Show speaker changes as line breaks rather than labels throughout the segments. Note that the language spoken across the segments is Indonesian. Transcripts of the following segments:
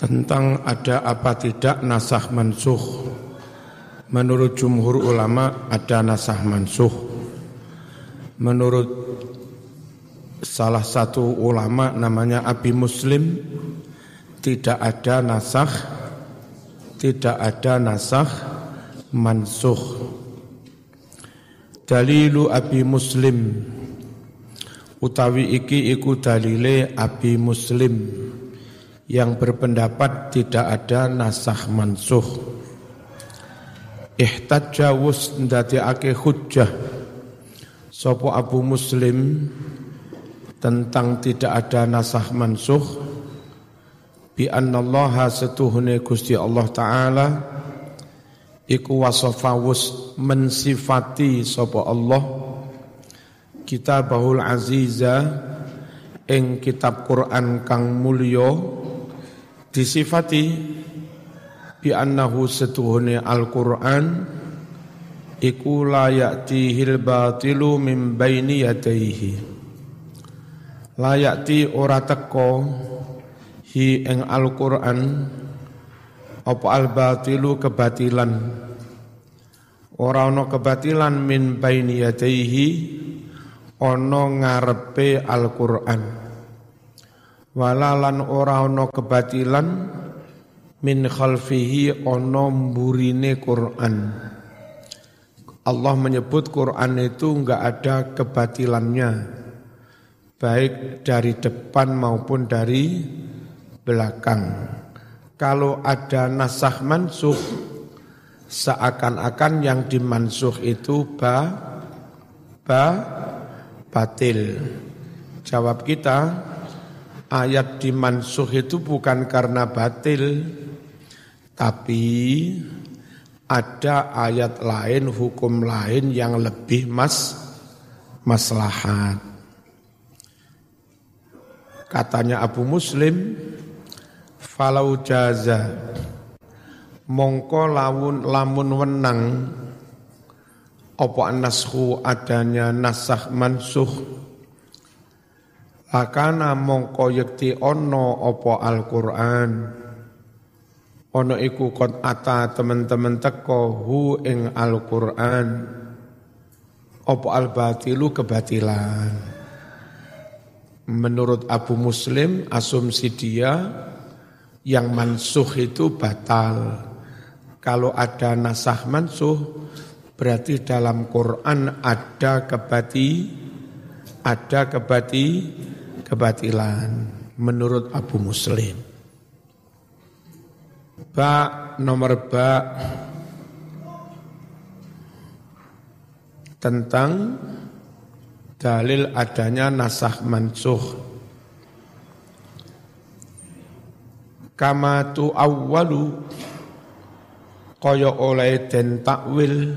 tentang ada apa tidak nasah mansuh. Menurut jumhur ulama ada nasah mansuh. Menurut salah satu ulama namanya Abi Muslim tidak ada nasah tidak ada nasah mansuh. Dalilu Abi Muslim utawi iki iku dalile Abi Muslim yang berpendapat tidak ada nasah mansuh. Ihtajja wus ndadekake hujjah. Sapa Abu Muslim tentang tidak ada nasah mansuh. Bi annallaha setuhune Gusti Allah taala. Iku wasafa wus mensifati sapa Allah. Kitabahul aziza. Ing kitab Quran kang mulya disifati bi annahu setuhune Al-Qur'an iku la ya'tihil batilu min baini yadayhi. La ya'ti ora teko hi ing Al-Qur'an apa al-batilu kebatilan? Ora ana kebatilan min baini yadayhi ana ngarepe Al-Qur'an walalan ora ana kebatilan min khalfihi ana mburine Quran. Allah menyebut Quran itu enggak ada kebatilannya baik dari depan maupun dari belakang. Kalau ada nasah mansuh seakan-akan yang dimansuh itu ba ba batil. Jawab kita ayat dimansuh itu bukan karena batil, tapi ada ayat lain, hukum lain yang lebih mas maslahat. Katanya Abu Muslim, falau jaza mongko lamun lamun wenang apa nashu adanya nasah mansuh Akana mongko yekti ono opo Al-Qur'an. Ono iku kon ata teman-teman teko hu ing Al-Qur'an. Opo al-batilu kebatilan. Menurut Abu Muslim asumsi dia yang mansuh itu batal. Kalau ada nasah mansuh berarti dalam Quran ada kebati ada kebati kebatilan menurut Abu Muslim. Ba nomor ba tentang dalil adanya nasah mansuh. Kama tu awwalu kaya oleh den takwil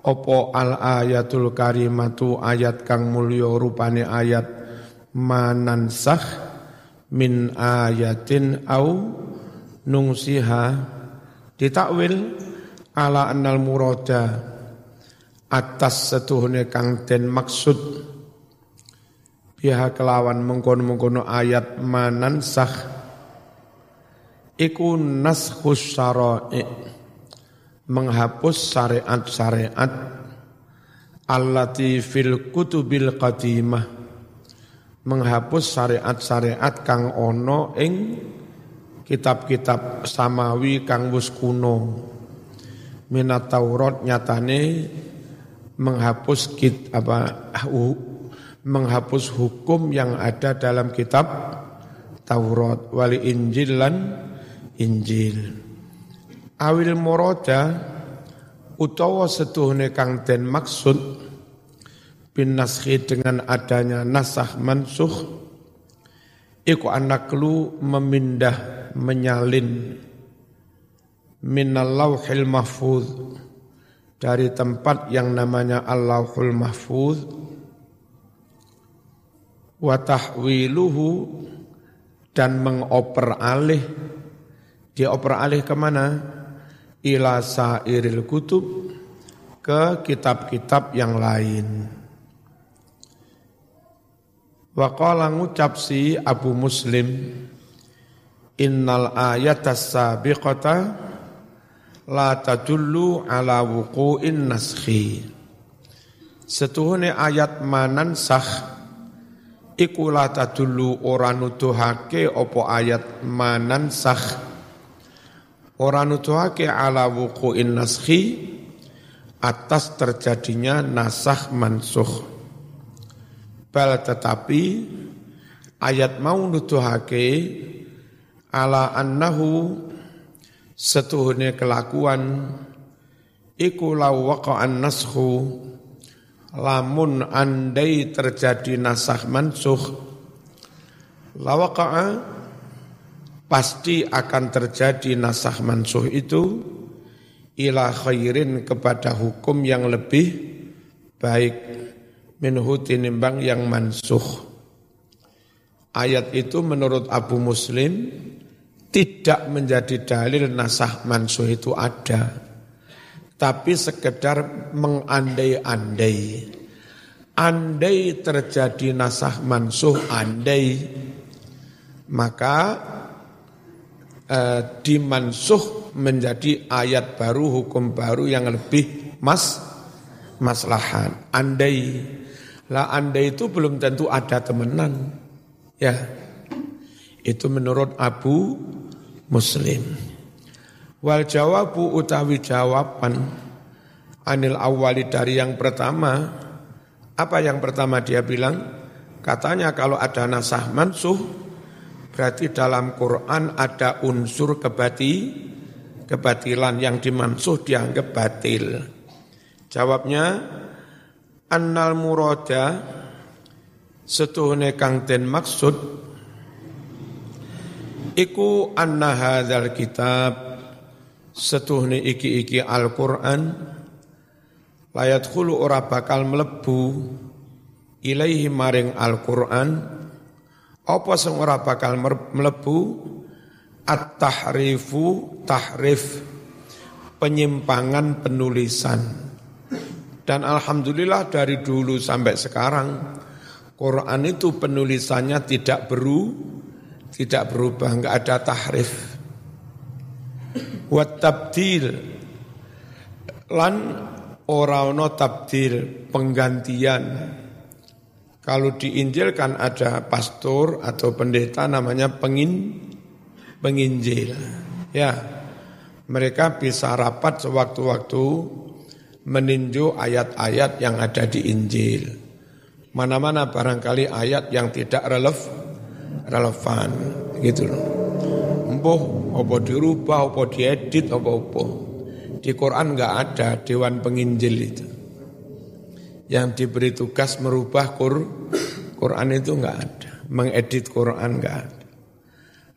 opo al ayatul karimatu ayat kang mulya rupane ayat manansah min ayatin au nungsiha. Ditakwil ala annal murada atas setuhune kang den maksud. Biha kelawan mengkono-mengkono ayat manansah iku naskhus syara'i. Menghapus syariat-syariat allati fil kutubil qadimah menghapus syariat-syariat kang ono ing kitab-kitab samawi kang wis kuno. Minat Taurat nyatane menghapus kit apa uh, menghapus hukum yang ada dalam kitab Taurat wali Injil lan Injil. Awil moroja utawa setuhne kang den maksud bin naskhi dengan adanya nasah mansuh iku anaklu memindah menyalin minal lauhil mahfuz. Dari tempat yang namanya Allahul Mahfuz wa tahwiluhu dan mengoper alih. Dioper alih ke mana ila sairil kutub ke kitab-kitab yang lain. Wa qala ngucap si Abu Muslim innal ayata sabiqata la tadullu ala wuqu'in naskhi. Setuhune ayat manan sah iku la tadullu ora apa ayat manan sah. Nuduhake ala wuqu'in naskhi atas terjadinya nasah mansuh bal tetapi ayat mau nuduhake ala annahu setuhune kelakuan iku law waqa'an nashu lamun andai terjadi nasah mansuh lawaqa'a pasti akan terjadi nasah mansuh itu ila khairin kepada hukum yang lebih baik minhu tinimbang yang mansuh Ayat itu menurut Abu Muslim tidak menjadi dalil nasah mansuh itu ada. Tapi sekedar mengandai-andai. Andai terjadi nasah mansuh, andai. Maka eh, dimansuh menjadi ayat baru, hukum baru yang lebih mas maslahan. Andai. Lah andai itu belum tentu ada temenan. Ya, itu menurut Abu Muslim. Wal jawabu utawi jawaban anil awali dari yang pertama. Apa yang pertama dia bilang? Katanya kalau ada nasah mansuh, berarti dalam Quran ada unsur kebati, kebatilan yang dimansuh dianggap batil. Jawabnya, annal murada setuhune kang den maksud iku anna hadzal kitab setuhne iki-iki Al-Qur'an layat khulu ora bakal melebu ilaihi maring Al-Qur'an apa sing ora bakal melebu? At-tahrifu tahrif penyimpangan penulisan dan alhamdulillah dari dulu sampai sekarang Quran itu penulisannya tidak beru, tidak berubah, enggak ada tahrif. Wa tabdil lan ora ono tabdil penggantian. Kalau di Injil kan ada pastor atau pendeta namanya pengin penginjil. Ya. Mereka bisa rapat sewaktu-waktu meninjau ayat-ayat yang ada di Injil. Mana-mana barangkali ayat yang tidak relev, relevan gitu loh. Empuh, apa dirubah, apa diedit, apa-apa. Di Quran enggak ada dewan penginjil itu. Yang diberi tugas merubah Qur, Quran itu enggak ada. Mengedit Quran enggak ada.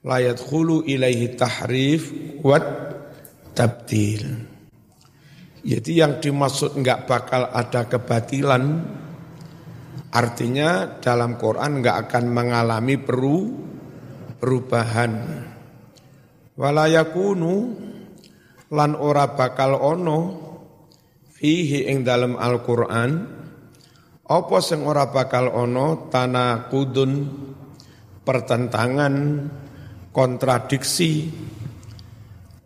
Layat khulu ilaihi tahrif wat tabdil. Jadi yang dimaksud enggak bakal ada kebatilan, Artinya dalam Quran enggak akan mengalami peru, perubahan. Walayakunu lan ora bakal ono fihi ing dalam Al-Qur'an apa sing ora bakal ono kudun pertentangan kontradiksi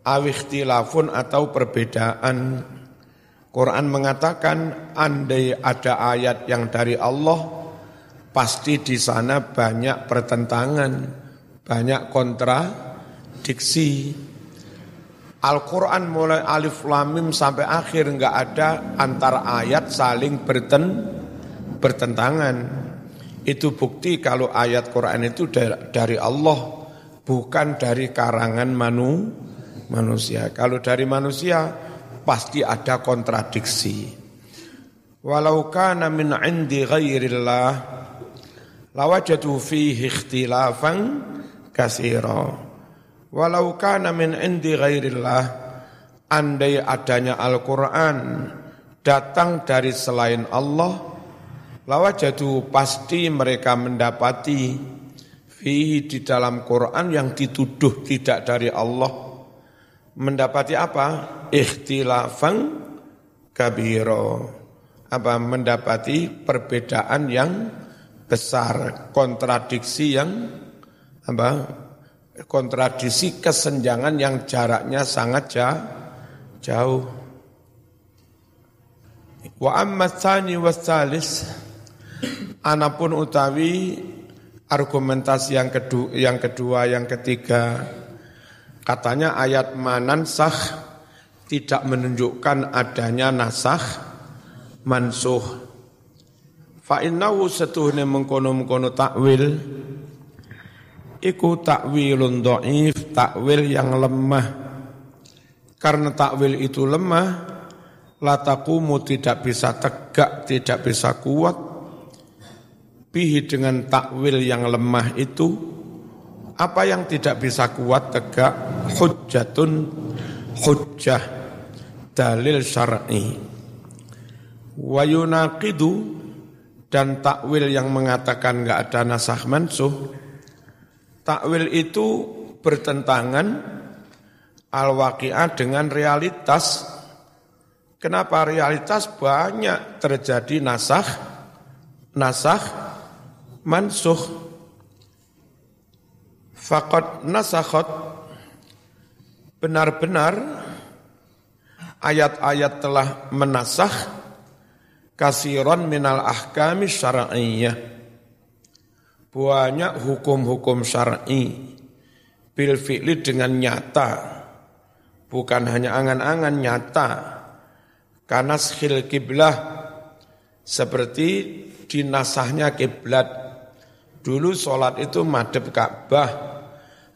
awikhtilafun atau perbedaan Quran mengatakan andai ada ayat yang dari Allah pasti di sana banyak pertentangan, banyak kontradiksi. Al-Quran mulai alif lamim sampai akhir enggak ada antara ayat saling berten, bertentangan. Itu bukti kalau ayat Quran itu dari Allah, bukan dari karangan manu, manusia. Kalau dari manusia, pasti ada kontradiksi. Walau kana min indi ghairillah lawajadu fihi ikhtilafan kasira. Walau kana min indi ghairillah andai adanya Al-Qur'an datang dari selain Allah lawajadu pasti mereka mendapati fihi di dalam Quran yang dituduh tidak dari Allah mendapati apa? Ikhtilafan kabiro. Apa mendapati perbedaan yang besar, kontradiksi yang apa? kontradiksi kesenjangan yang jaraknya sangat jauh. Wa amma tsani wasalis anapun utawi argumentasi yang kedua, yang kedua, yang ketiga katanya ayat manan sah tidak menunjukkan adanya nasah mansuh. Fa innahu setuhne mengkono-mengkono takwil iku takwilun dhaif, takwil yang lemah. Karena takwil itu lemah, latakumu tidak bisa tegak, tidak bisa kuat. Bihi dengan takwil yang lemah itu, apa yang tidak bisa kuat tegak? Hujjatun hujjah, dalil syar'i. Wa yunaqidu dan takwil yang mengatakan enggak ada nasah mansuh Takwil itu bertentangan al-waqi'ah dengan realitas. Kenapa realitas banyak terjadi nasah, nasah, mansuh. Fakot nasakhot, benar-benar ayat-ayat telah menasah kasiron minal ahkami syar'iyyah. Banyak hukum-hukum syar'i bil fi'li dengan nyata. Bukan hanya angan-angan nyata. Karena schil kiblah. Seperti dinasahnya kiblat dulu sholat itu madep Ka'bah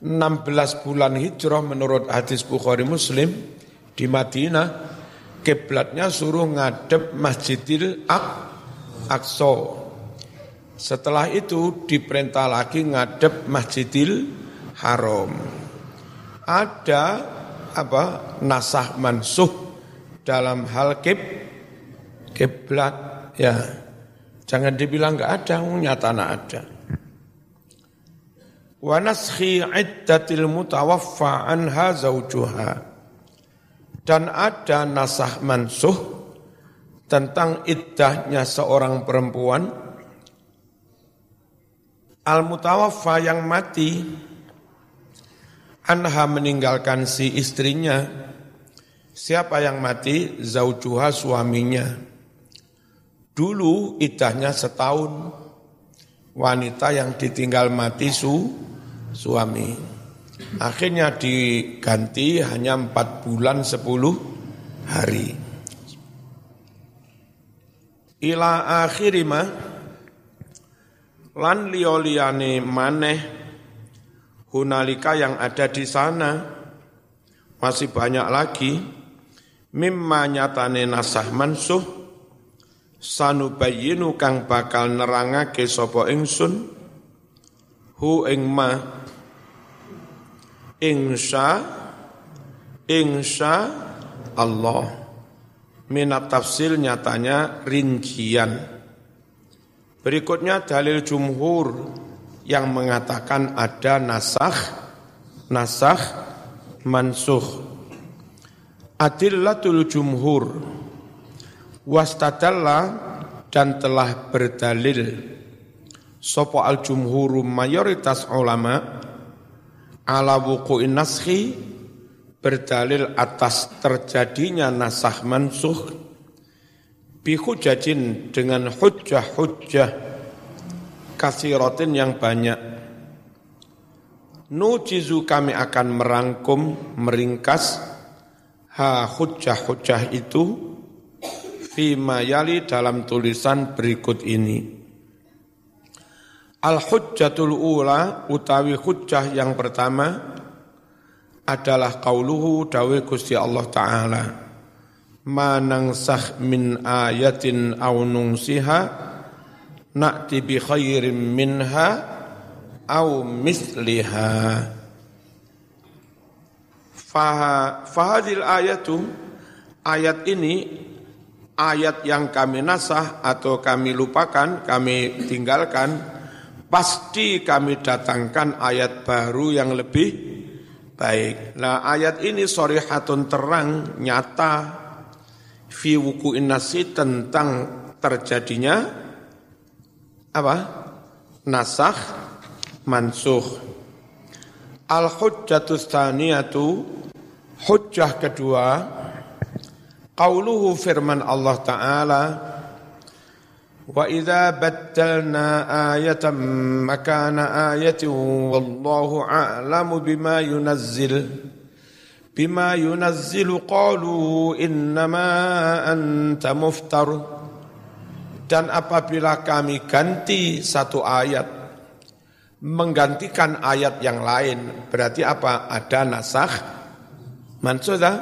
16 bulan hijrah menurut hadis Bukhari Muslim di Madinah kiblatnya suruh ngadep Masjidil Aqsa setelah itu diperintah lagi ngadep Masjidil Haram. Ada apa nasah mansuh dalam hal kib kiblat ya. Jangan dibilang enggak ada, nyata ada. Wa naskhi iddatil mutawaffa anha zaujuha. Dan ada nasah mansuh tentang iddahnya seorang perempuan. Al-mutawaffa yang mati. Anha meninggalkan si istrinya. Siapa yang mati? Zaujuha suaminya. Dulu idahnya setahun Wanita yang ditinggal mati su suami. Akhirnya diganti hanya empat bulan sepuluh hari. Ila akhirima lan lioliyane maneh hunalika yang ada di sana. Masih banyak lagi. Mimma nyatane nasah mansuh sanubayinu kang bakal nerangake sapa ingsun? Hu ing ma. Insya insya Allah. Minat tafsir nyatanya rincian. Berikutnya dalil jumhur yang mengatakan ada nasah, nasah, mansuh. Adillatul jumhur wastadalla dan telah berdalil sopo al jumhuru mayoritas ulama ala wuku'in naskhi berdalil atas terjadinya nasah mansuh bihujajin dengan hujjah-hujjah kasiratin yang banyak. Nujizu kami akan merangkum, meringkas ha hujjah-hujjah itu fima yali dalam tulisan berikut ini. Al-hujjatul ula utawi hujjah yang pertama adalah qauluhu dawe Gusti Allah Ta'ala sah min ayatin aw nungsiha na'ti bi khairin minha aw misliha fahadil ayatu ayat ini ayat yang kami nasah atau kami lupakan, kami tinggalkan, pasti kami datangkan ayat baru yang lebih baik. Nah ayat ini sorihatun terang, nyata, fi wuku nasi tentang terjadinya apa? Nasah mansuh. Al-hujjatus tsaniyatu hujjah kedua qauluhu firman Allah taala Wa idza baddalna ayatan makana ayatin wallahu a'lamu bima yunazzil bima yunazzilu qalu innama anta muftar dan apabila kami ganti satu ayat menggantikan ayat yang lain. Berarti apa? Ada nasakh mansudah.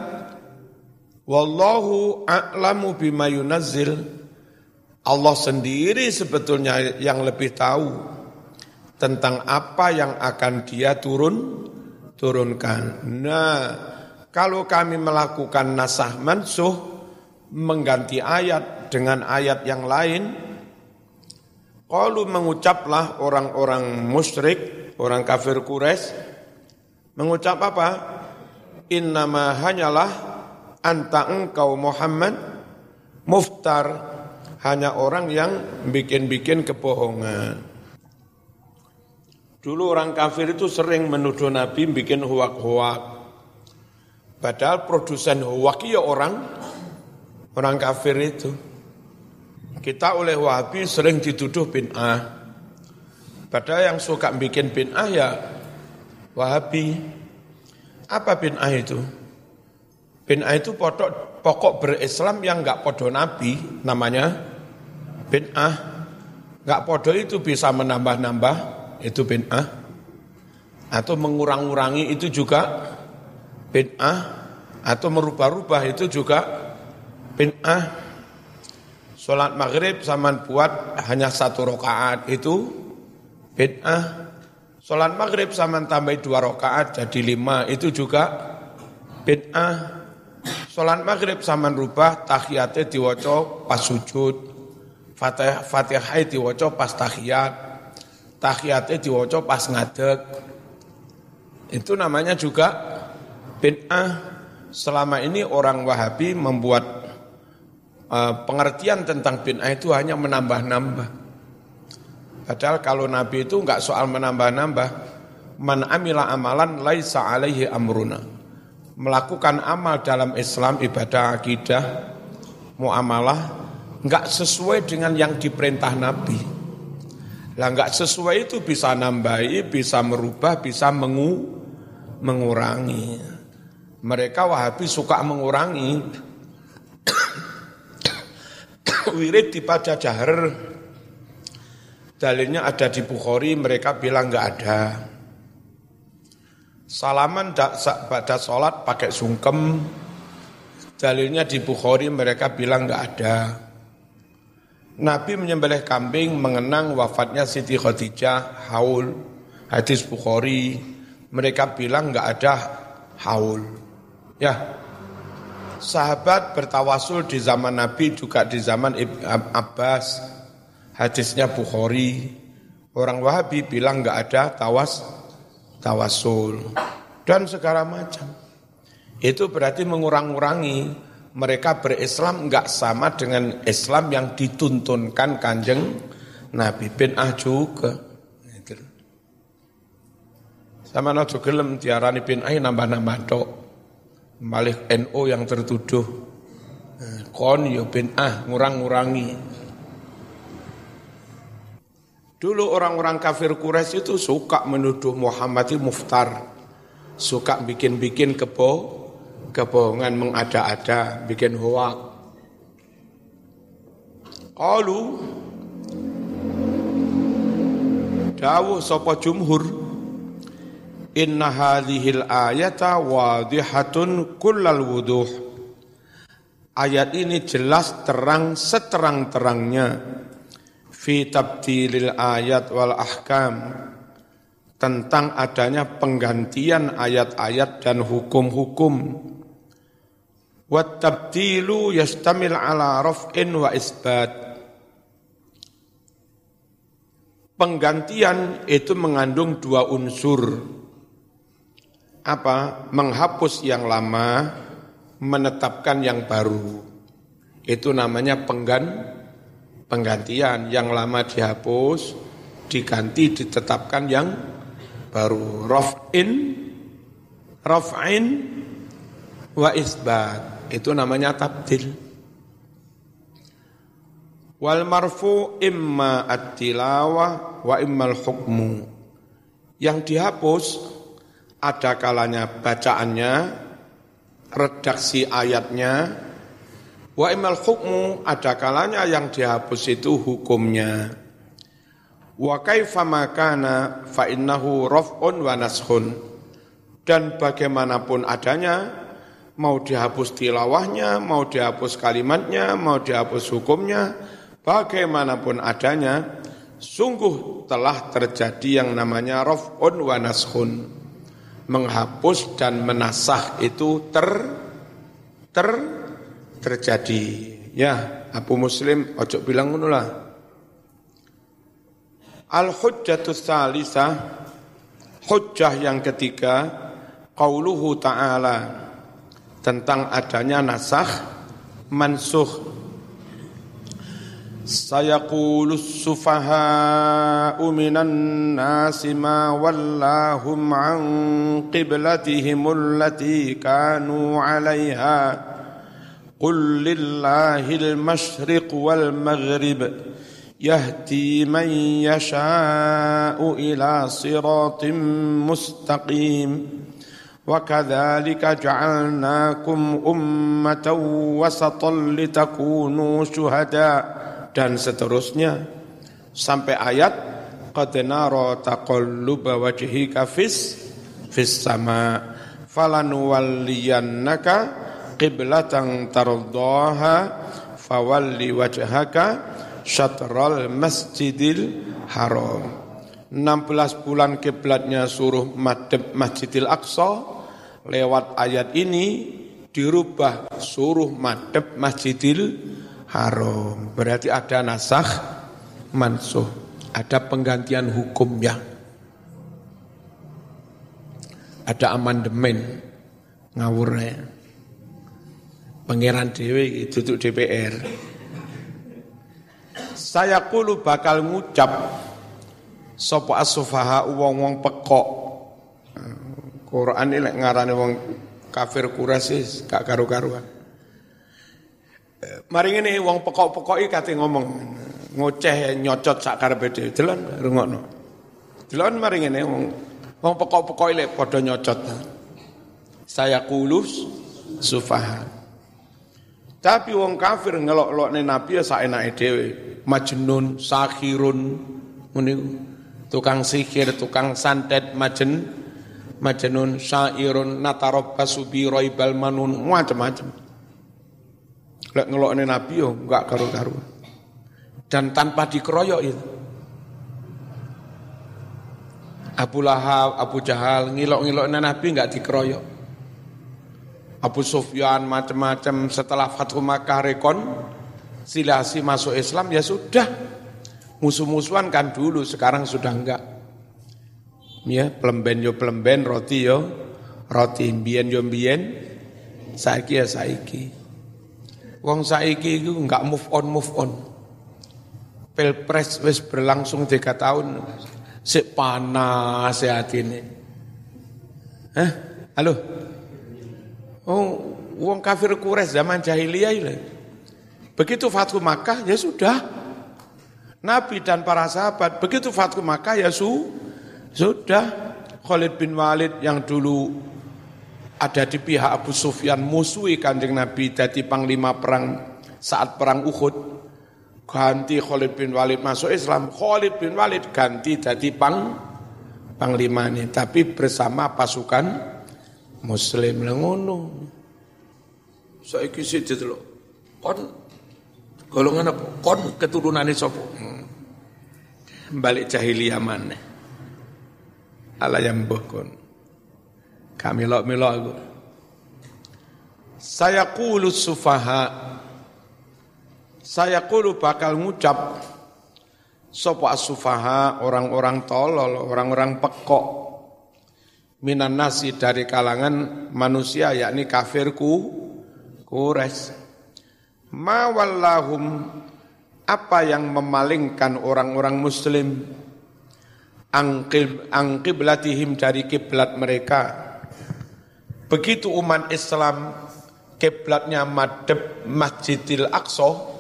Wallahu a'lamu bima yunazzil. Allah sendiri sebetulnya yang lebih tahu tentang apa yang akan dia turun turunkan. Nah, kalau kami melakukan nasah mansuh mengganti ayat dengan ayat yang lain, Qalu mengucaplah orang-orang musyrik, orang kafir Quraisy mengucap apa? Innama hanyalah anta engkau Muhammad muftar hanya orang yang bikin-bikin kebohongan. Dulu orang kafir itu sering menuduh Nabi bikin huak-huak. Padahal produsen huak ya orang orang kafir itu. Kita oleh Wahabi sering dituduh bin'ah. Padahal yang suka bikin bin'ah ya Wahabi. Apa bin'ah itu? Bin'ah itu pokok, pokok berislam yang enggak podo Nabi, namanya bin'ah. Enggak podo itu bisa menambah-nambah, itu bin'ah. Atau mengurang-urangi itu juga bin'ah. Atau merubah-rubah itu juga bin'ah. Sholat maghrib zaman buat hanya satu rakaat itu bid'ah. Sholat maghrib zaman tambah dua rakaat jadi lima itu juga bid'ah. Sholat maghrib zaman rubah tahiyatnya diwoco pas sujud. Fatihah, fatihah diwoco pas tahiyat. Tahiyatnya diwoco pas ngadeg. Itu namanya juga bid'ah. Selama ini orang Wahabi membuat Eh, pengertian tentang bid'ah itu hanya menambah-nambah. Padahal kalau Nabi itu enggak soal menambah-nambah, man amila amalan laisa alaihi amruna. Melakukan amal dalam Islam ibadah akidah muamalah enggak sesuai dengan yang diperintah Nabi. Lah enggak sesuai itu bisa nambahi, bisa merubah, bisa mengu, mengurangi. Mereka Wahabi suka mengurangi, wirid di pada jahar. Dalilnya ada di Bukhari, mereka bilang nggak ada. Salaman pada sholat pakai sungkem. Dalilnya di Bukhari mereka bilang nggak ada. Nabi menyembelih kambing mengenang wafatnya Siti Khadijah, haul, hadis Bukhari. Mereka bilang nggak ada haul. Ya, sahabat bertawasul di zaman Nabi juga di zaman Ibn Abbas. Hadisnya Bukhari. Orang Wahabi bilang nggak ada tawas tawasul dan segala macam. Itu berarti mengurang-urangi mereka berislam nggak sama dengan Islam yang dituntunkan kanjeng Nabi bin Ah juga. Sama najo gelem tiarani bin Ah nambah-nambah tok. Malik NO yang tertuduh eh, kon yo bin ah ngurang-ngurangi. Dulu orang-orang kafir Quraisy itu suka menuduh Muhammad itu muftar. Suka bikin-bikin kebo, kebohongan mengada-ada, bikin hoak. Qalu dawuh sapa jumhur Inna hadhil ayata wadihatun kullal wuduh. Ayat ini jelas terang seterang-terangnya fi tabdilil ayat wal ahkam tentang adanya penggantian ayat-ayat dan hukum-hukum. Wat tabdilu yastamil ala raf'in wa isbat. Penggantian itu mengandung dua unsur apa menghapus yang lama menetapkan yang baru itu namanya penggan penggantian. Yang lama dihapus diganti ditetapkan yang baru. Raf'in raf'in wa isbat. Itu namanya tabdil. Wal marfu imma at-tilawah wa imma al-hukmu. Yang dihapus ada kalanya bacaannya redaksi ayatnya wa imma al-hukmu ada kalanya yang dihapus itu hukumnya Wa kaifa makana fa innahu raf'un wa nashun. Dan bagaimanapun adanya, mau dihapus tilawahnya, mau dihapus kalimatnya, mau dihapus hukumnya, bagaimanapun adanya, sungguh telah terjadi yang namanya raf'un wa nashun. Menghapus dan menasah itu ter ter terjadi. Ya, Abu Muslim ojo bilang ngono lah. Al-hujjatus salisah hujjah yang ketiga qauluhu ta'ala tentang adanya nasakh mansuh Sayaqulus sufaha'u minan nasi ma wallahum an qiblatihim allati kanu 'alayha Lillahil masyriq wal maghrib يهدي من يشاء إلى صراط مستقيم وكذلك جعلناكم امه وسطا لتكونوا شهداء dan seterusnya sampai ayat qad nara taqalluba wajhika fis fis sama falanuwalliyannaka qiblatan tardaha fawalli wajhaka syatral masjidil haram. 16 bulan kiblatnya suruh madhab Masjidil Aqsa. Lewat ayat ini dirubah suruh madhab Masjidil Haram. Berarti ada nasakh mansuh ada penggantian hukumnya ada amandemen ngawurnya pangeran dewi duduk DPR saya kulu bakal ngucap sapa as-sufaha wong-wong pekok. Quran ini ngarane wong kafir Quraisy gak karu-karuan. Mari ngene wong pekok-pekok iki ngomong ngoceh nyocot sak karepe dhewe. Delon rungokno. Delon mari ngene wong pekok-pekok iki padha nyocot. Saya kulus sufaha. Tapi wong kafir ngelok-elokne nabi ya saenake dhewe majnun, sakhirun, tukang sihir, tukang santet, majen, majnun, syairun, natarabbasu bi raibal manun, macam-macam. Lek ngelokne Nabi yo enggak karu-karu. Dan tanpa dikeroyok itu. Abu Lahab, Abu Jahal ngilok-ngilokne Nabi enggak dikeroyok. Abu Sufyan macam-macam setelah Fathu Makkah rekon silasi masuk Islam ya sudah. Musuh-musuhan kan dulu, sekarang sudah enggak. Ya, pelemben yo pelemben, roti yo roti, mbien yo mbien, saiki ya saiki. Wong saiki itu enggak move on move on. Pilpres wis berlangsung tiga tahun, si panas ya ini. Hah? Halo? Oh, wong kafir kures zaman jahiliyah ini. Begitu Fathu Makkah ya sudah. Nabi dan para sahabat begitu Fathu Makkah ya su, sudah. Khalid bin Walid yang dulu ada di pihak Abu Sufyan musuhi kanjeng Nabi jadi panglima perang saat perang Uhud ganti Khalid bin Walid masuk Islam Khalid bin Walid ganti jadi pang panglima ini tapi bersama pasukan muslim lengono saiki sih loh kon Golongan apa? Kon keturunane sapa? Hmm. Balik jahiliyah mana? Ala yang kon. Kami lok melok aku. Saya kulu sufaha. Saya kulu bakal ngucap sopa sufaha orang-orang tolol, orang-orang pekok minan nasi dari kalangan manusia yakni kafirku kures ma wallahum apa yang memalingkan orang-orang muslim angkiblatihim dari kiblat mereka. Begitu umat Islam kiblatnya madep Masjidil Aqsa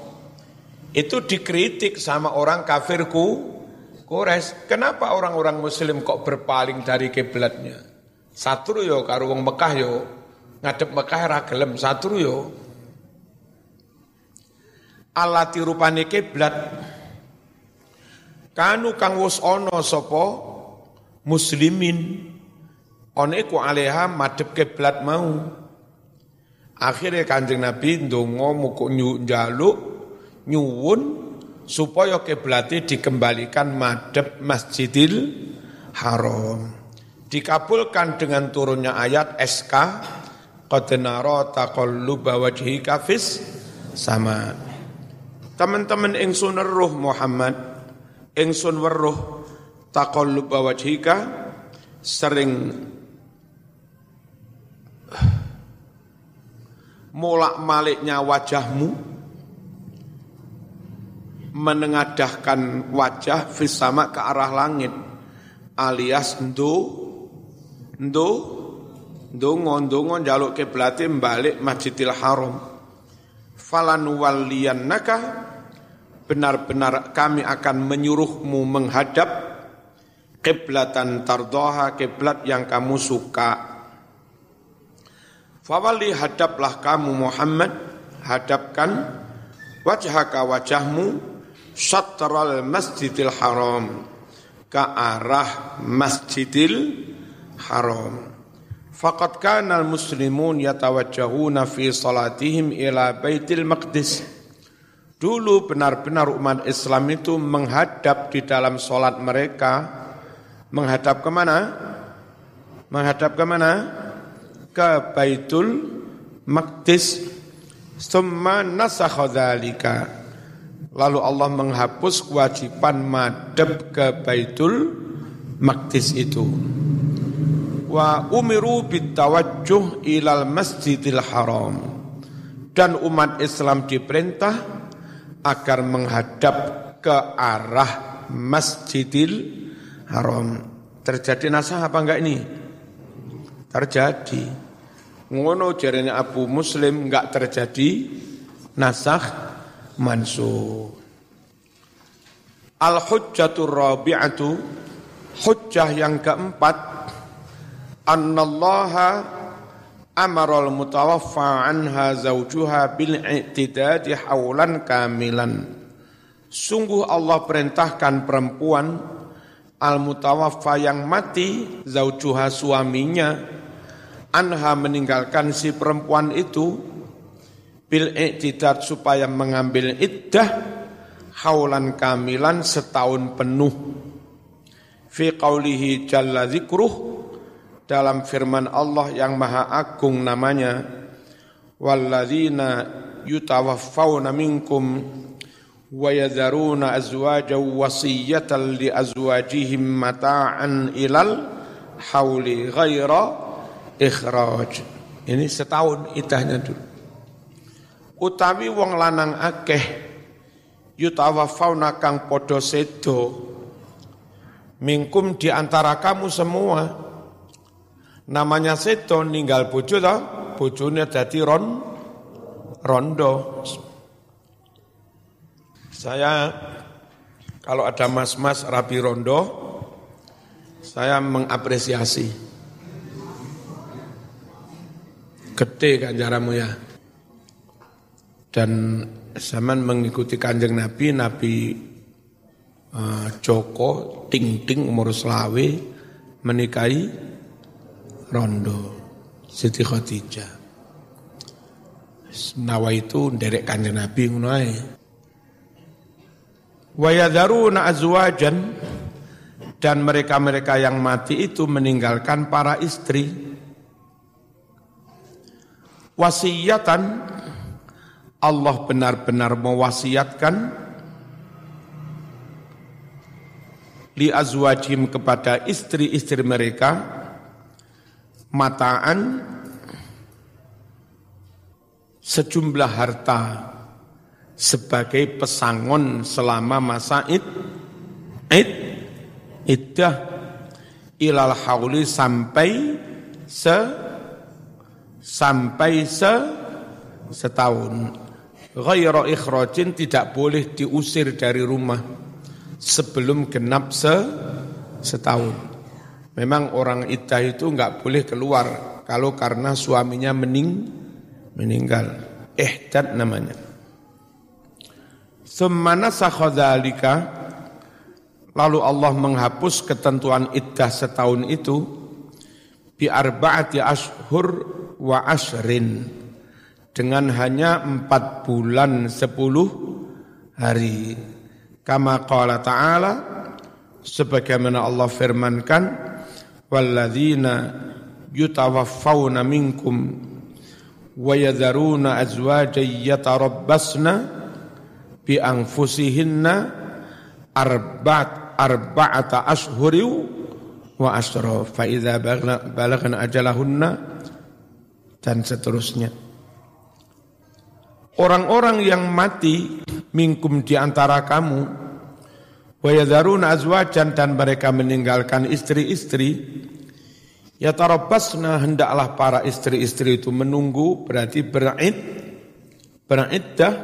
itu dikritik sama orang kafirku Quraisy. Kenapa orang-orang muslim kok berpaling dari kiblatnya? Satu yo karo wong Mekah yo ngadep Mekah ra gelem. Satu yo. Alati rupane kiblat. Kanu kang wus ana sapa? Muslimin. Ana iku aleha madhep kiblat mau. Akhirnya kanjeng Nabi ndonga muku njaluk nyuwun supaya kiblate dikembalikan madhep Masjidil Haram dikabulkan dengan turunnya ayat SK qad nara taqalluba wajhika fis sama teman-teman ingsun roh Muhammad ingsun weruh taqallub wajhika sering molak-maliknya wajahmu menengadahkan wajah fis sama ke arah langit alias ndo ndonga ndonga njaluk kiblate balik Masjidil Haram falan waliyannaka benar-benar kami akan menyuruhmu menghadap kiblatan tardoha kiblat yang kamu suka. Fawali hadaplah kamu Muhammad, hadapkan wajhaka wajahmu syatral masjidil haram ke arah masjidil haram. Faqad kana al-muslimun yatawajjahuna fi salatihim ila baitil maqdis. Dulu benar-benar umat Islam itu menghadap di dalam sholat mereka, menghadap ke mana? Menghadap ke mana? Ke Baitul Maqdis. Summa nasakha Lalu Allah menghapus kewajiban madhab ke Baitul Maqdis itu. Wa umiru bitawajjuh ilal masjidil haram. Dan umat Islam diperintah agar menghadap ke arah Masjidil Haram. Terjadi nasah apa enggak ini? Terjadi. Ngono jarene Abu Muslim enggak terjadi nasah mansuh. Al-hujjatur rabi'atu hujjah yang keempat annallaha amaral mutawaffa anha zawjuha bil i'tidadi haulan kamilan. Sungguh Allah perintahkan perempuan al mutawaffa yang mati zaujuha suaminya anha meninggalkan si perempuan itu bil i'tidad supaya mengambil iddah haulan kamilan setahun penuh. Fi qawlihi jalla zikruh dalam firman Allah yang maha agung namanya walladzina yutawaffawna minkum wa yadharuna azwajan wasiyatan li azwajihim mata'an ilal hauli ghaira ikhraj. Ini setahun idahnya dulu. Utawi wong lanang akeh yutawaffawna kang podo sedo minkum di antara kamu semua Namanya seto ninggal bojo ta, bojone dadi ron rondo. Saya kalau ada mas-mas rapi rondo, saya mengapresiasi. Gede kan jaramu ya. Dan zaman mengikuti kanjeng Nabi, Nabi uh, Joko, ting-ting umur selawe, menikahi rondo Siti Khadijah. Nawa itu derek kanjeng Nabi ngono ae. Azwajan dan mereka-mereka yang mati itu meninggalkan para istri. Wasiyatan Allah benar-benar mewasiatkan li azwajim kepada istri-istri mereka mataan sejumlah harta sebagai pesangon selama masa id, id iddah ilal hauli sampai se sampai se setahun. Ghairu ikhrajin tidak boleh diusir dari rumah sebelum genap se setahun. Memang orang iddah itu enggak boleh keluar kalau karena suaminya mening meninggal. Ihdad namanya. Sumana sakhadhalika Lalu Allah menghapus ketentuan iddah setahun itu bi arba'ati ashur wa ashrin dengan hanya empat bulan sepuluh hari. Kama qala ta'ala sebagaimana Allah firmankan walladzina yutawaffawna minkum wa yadharuna yatarabbasna bi anfusihinna arba'at arba'ata ashhuri wa asra dan seterusnya. Orang-orang yang mati mingkum di antara kamu wa yadharuna azwajan dan mereka meninggalkan istri-istri. Ya tarabbasna hendaklah para istri-istri itu menunggu berarti berid beriddah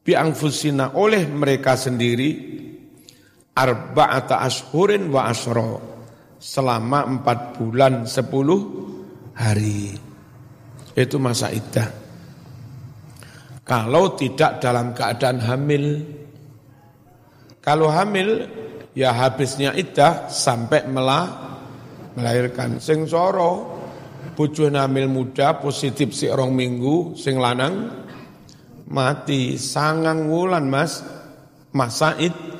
bi anfusina oleh mereka sendiri arba'ata ashurin wa asro selama empat bulan sepuluh hari. Itu masa iddah. Kalau tidak dalam keadaan hamil kalau hamil ya habisnya iddah sampai melah melahirkan sing soro bojo hamil muda positif si orang minggu sing lanang mati sangang wulan mas masa iddah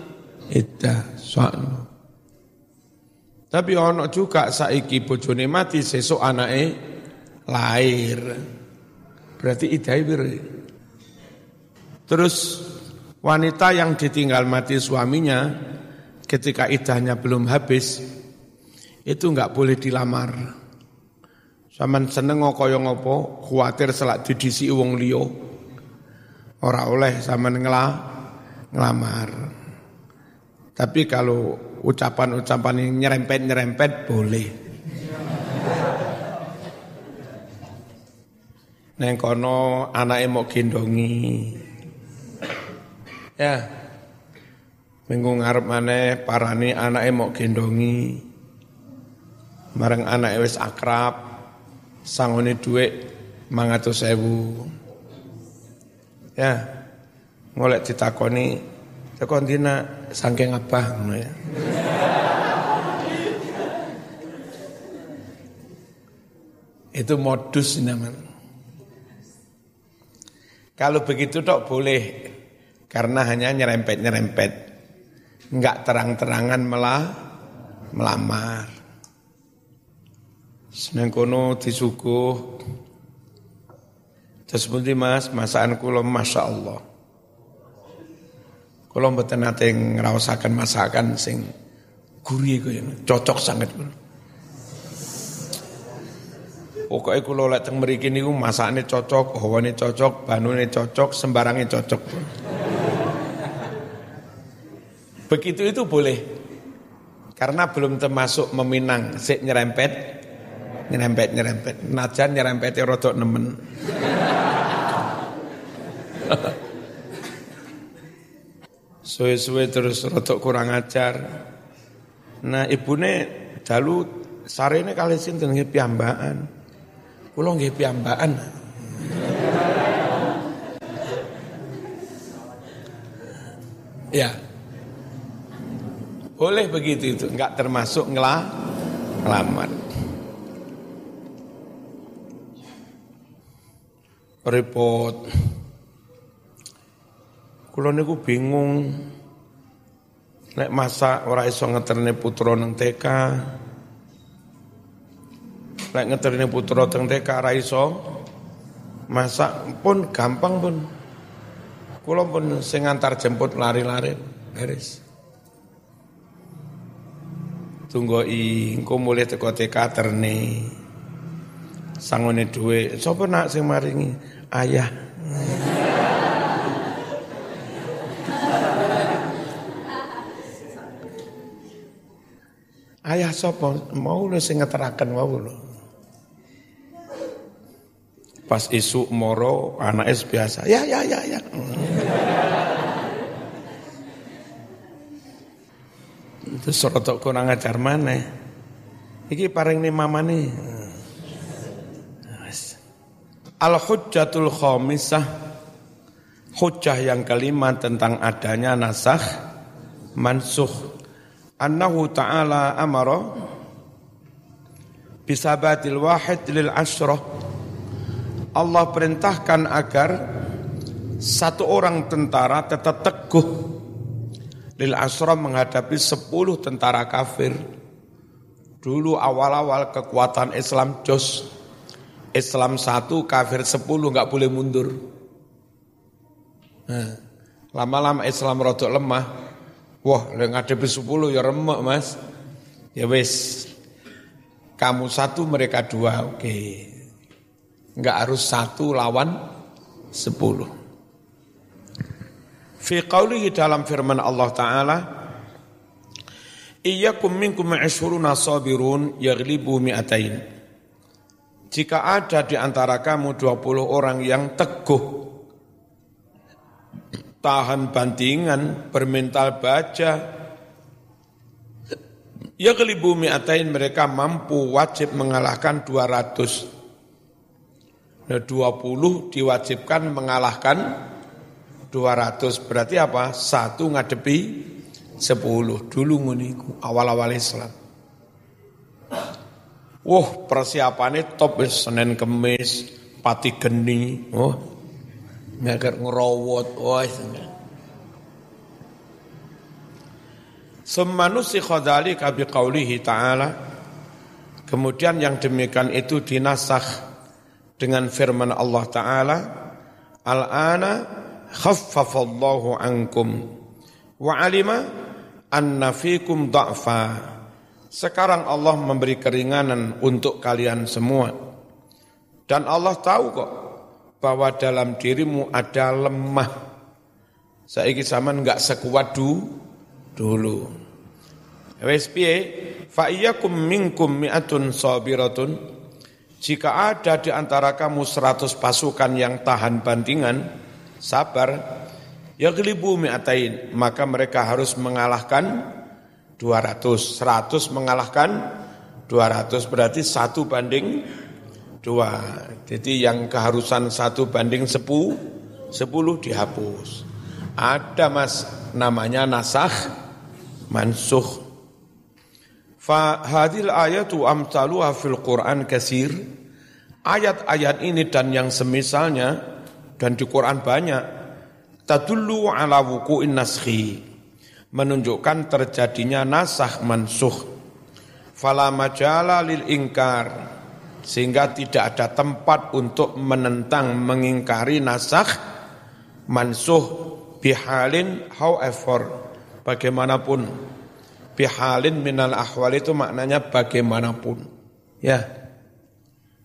iddah soalnya. Tapi ono juga saiki bojone mati sesuk anake lahir. Berarti iddah Terus wanita yang ditinggal mati suaminya ketika idahnya belum habis itu enggak boleh dilamar. Saman seneng kaya ngopo, khawatir selak didisi wong liya. Ora oleh sampean ngelamar. Tapi kalau ucapan-ucapan yang nyerempet-nyerempet boleh. Neng kono anake mau gendongi. Ya. Minggu ngarep maneh parani anake mau gendongi. Mareng anake wis akrab, sangone dhuwit 500.000. Ya. Ngolek ditakoni Tekon dina sangking apa ya. Itu modus namanya. Kalau begitu dok boleh karena hanya nyerempet-nyerempet. Enggak terang-terangan melah melamar. Seneng kono disuguh. Terus mas, masakan kula Masya Allah. Kalau mboten nate ngraosaken masakan sing gurih kaya cocok sangat pun. Pokoknya kalau lek teng mriki niku masakane cocok, hawane cocok, banune cocok, sembarangnya cocok. Begitu itu boleh. Karena belum termasuk meminang, sik nyerempet, nyerempet, nyerempet. Najan nyerempet rodok nemen. suwe-suwe terus rotok kurang ajar. Nah ibune dalu sarene kali sinten nggih piyambakan. Kula nggih piyambakan. Ya. Boleh begitu itu, enggak termasuk ngelah ngelamar. Repot. Kulo niku bingung nek masa ora iso ngeterne putra nang TK. Nek ngeterne putra teng TK ora iso masak pun gampang pun. Kulo pun sing ngantar jemput lari-lari beres. Tunggoi engko mulai teko TK terne. Sangone duwe, sapa nak sing maringi? Ayah. Ayah sapa mau lu sing ngeteraken wau. Pas isu moro anak es biasa. Ya ya ya ya. Itu sorotok kurang ajar mana? Iki paring nih mama nih. Al-hujjatul khamisah Hujjah yang kelima tentang adanya nasakh mansuh Annahu ta'ala amara Bisabatil wahid lil ashrah Allah perintahkan agar satu orang tentara tetap teguh lil asra menghadapi sepuluh tentara kafir. Dulu awal-awal kekuatan Islam jos. Islam satu, kafir sepuluh, nggak boleh mundur. Nah, lama-lama Islam rotok lemah. Wah, ngadepi sepuluh ya remek mas. Ya wes, kamu satu mereka dua, oke. Okay. Enggak harus satu lawan sepuluh. Fi qawlihi dalam firman Allah Ta'ala, Iyakum minkum ma'asyuruna sabirun yaglibu mi'atain. Jika ada di antara kamu 20 orang yang teguh, tahan bantingan, bermental baja, yaglibu mi'atain mereka mampu wajib mengalahkan 200 Nah 20 diwajibkan mengalahkan 200 berarti apa? Satu ngadepi 10 dulu nguniku awal-awal Islam. Wah persiapannya top Senin Kemis, pati geni, oh ngagar ngerowot, wah Semanusi khodali kabi qawlihi ta'ala Kemudian yang demikian itu dinasakh dengan firman Allah Ta'ala, Al-ana khaffafallahu ankum wa alima anna fikum da'fa. Sekarang Allah memberi keringanan untuk kalian semua. Dan Allah tahu kok bahwa dalam dirimu ada lemah. Saiki zaman enggak sekuat du, dulu. Wes piye? Fa iyyakum minkum mi'atun sabiratun jika ada di antara kamu seratus pasukan yang tahan bandingan, sabar, ya gelibu mi'atain, maka mereka harus mengalahkan 200. 100 mengalahkan 200, berarti satu banding dua. Jadi yang keharusan satu banding sepuluh, sepuluh dihapus. Ada mas namanya nasah mansuh. Fa hadil ayatu amtaluha fil Quran kasir. Ayat-ayat ini dan yang semisalnya dan di Quran banyak tadullu ala wuku'in naskhi menunjukkan terjadinya nasah mansuh fala majala lil ingkar sehingga tidak ada tempat untuk menentang mengingkari nasah mansuh bihalin however bagaimanapun bihalin minal ahwal itu maknanya bagaimanapun. Ya,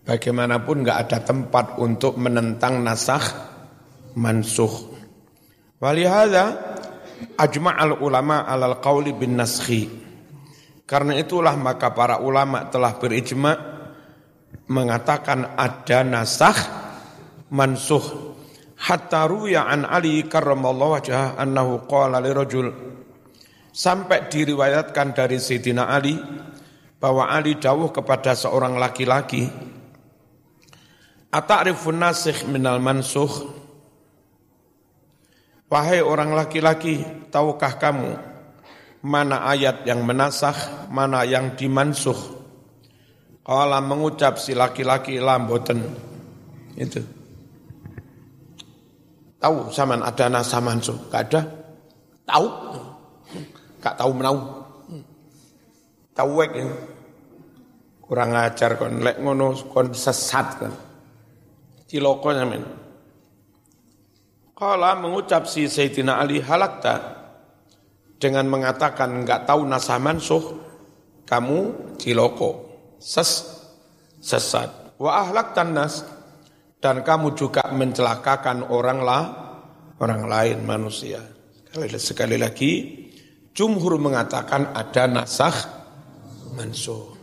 bagaimanapun nggak ada tempat untuk menentang nasah mansuh. Walihada ajma'al ulama alal qawli bin naskhi. Karena itulah maka para ulama telah berijma mengatakan ada nasah mansuh. Hatta ruya an Ali karramallahu wajah annahu qala li rajul Sampai diriwayatkan dari Sayyidina Ali bahwa Ali dawuh kepada seorang laki-laki Ata'rifun nasikh minal mansuh Wahai orang laki-laki, tahukah kamu mana ayat yang menasah, mana yang dimansuh? Kala mengucap si laki-laki lamboten. Itu. Tahu zaman ada nasah mansuh? Gak ada? Tahu? Gak tahu menau. Tawek ya. Kurang ajar kon lek ngono kon sesat kan. Ciloko nyamen. Kala mengucap si Sayyidina Ali halakta dengan mengatakan enggak tahu nasah mansuh kamu ciloko ses sesat wa ahlak nas dan kamu juga mencelakakan orang lah orang lain manusia sekali lagi Jumhur mengatakan ada nasah mansuh.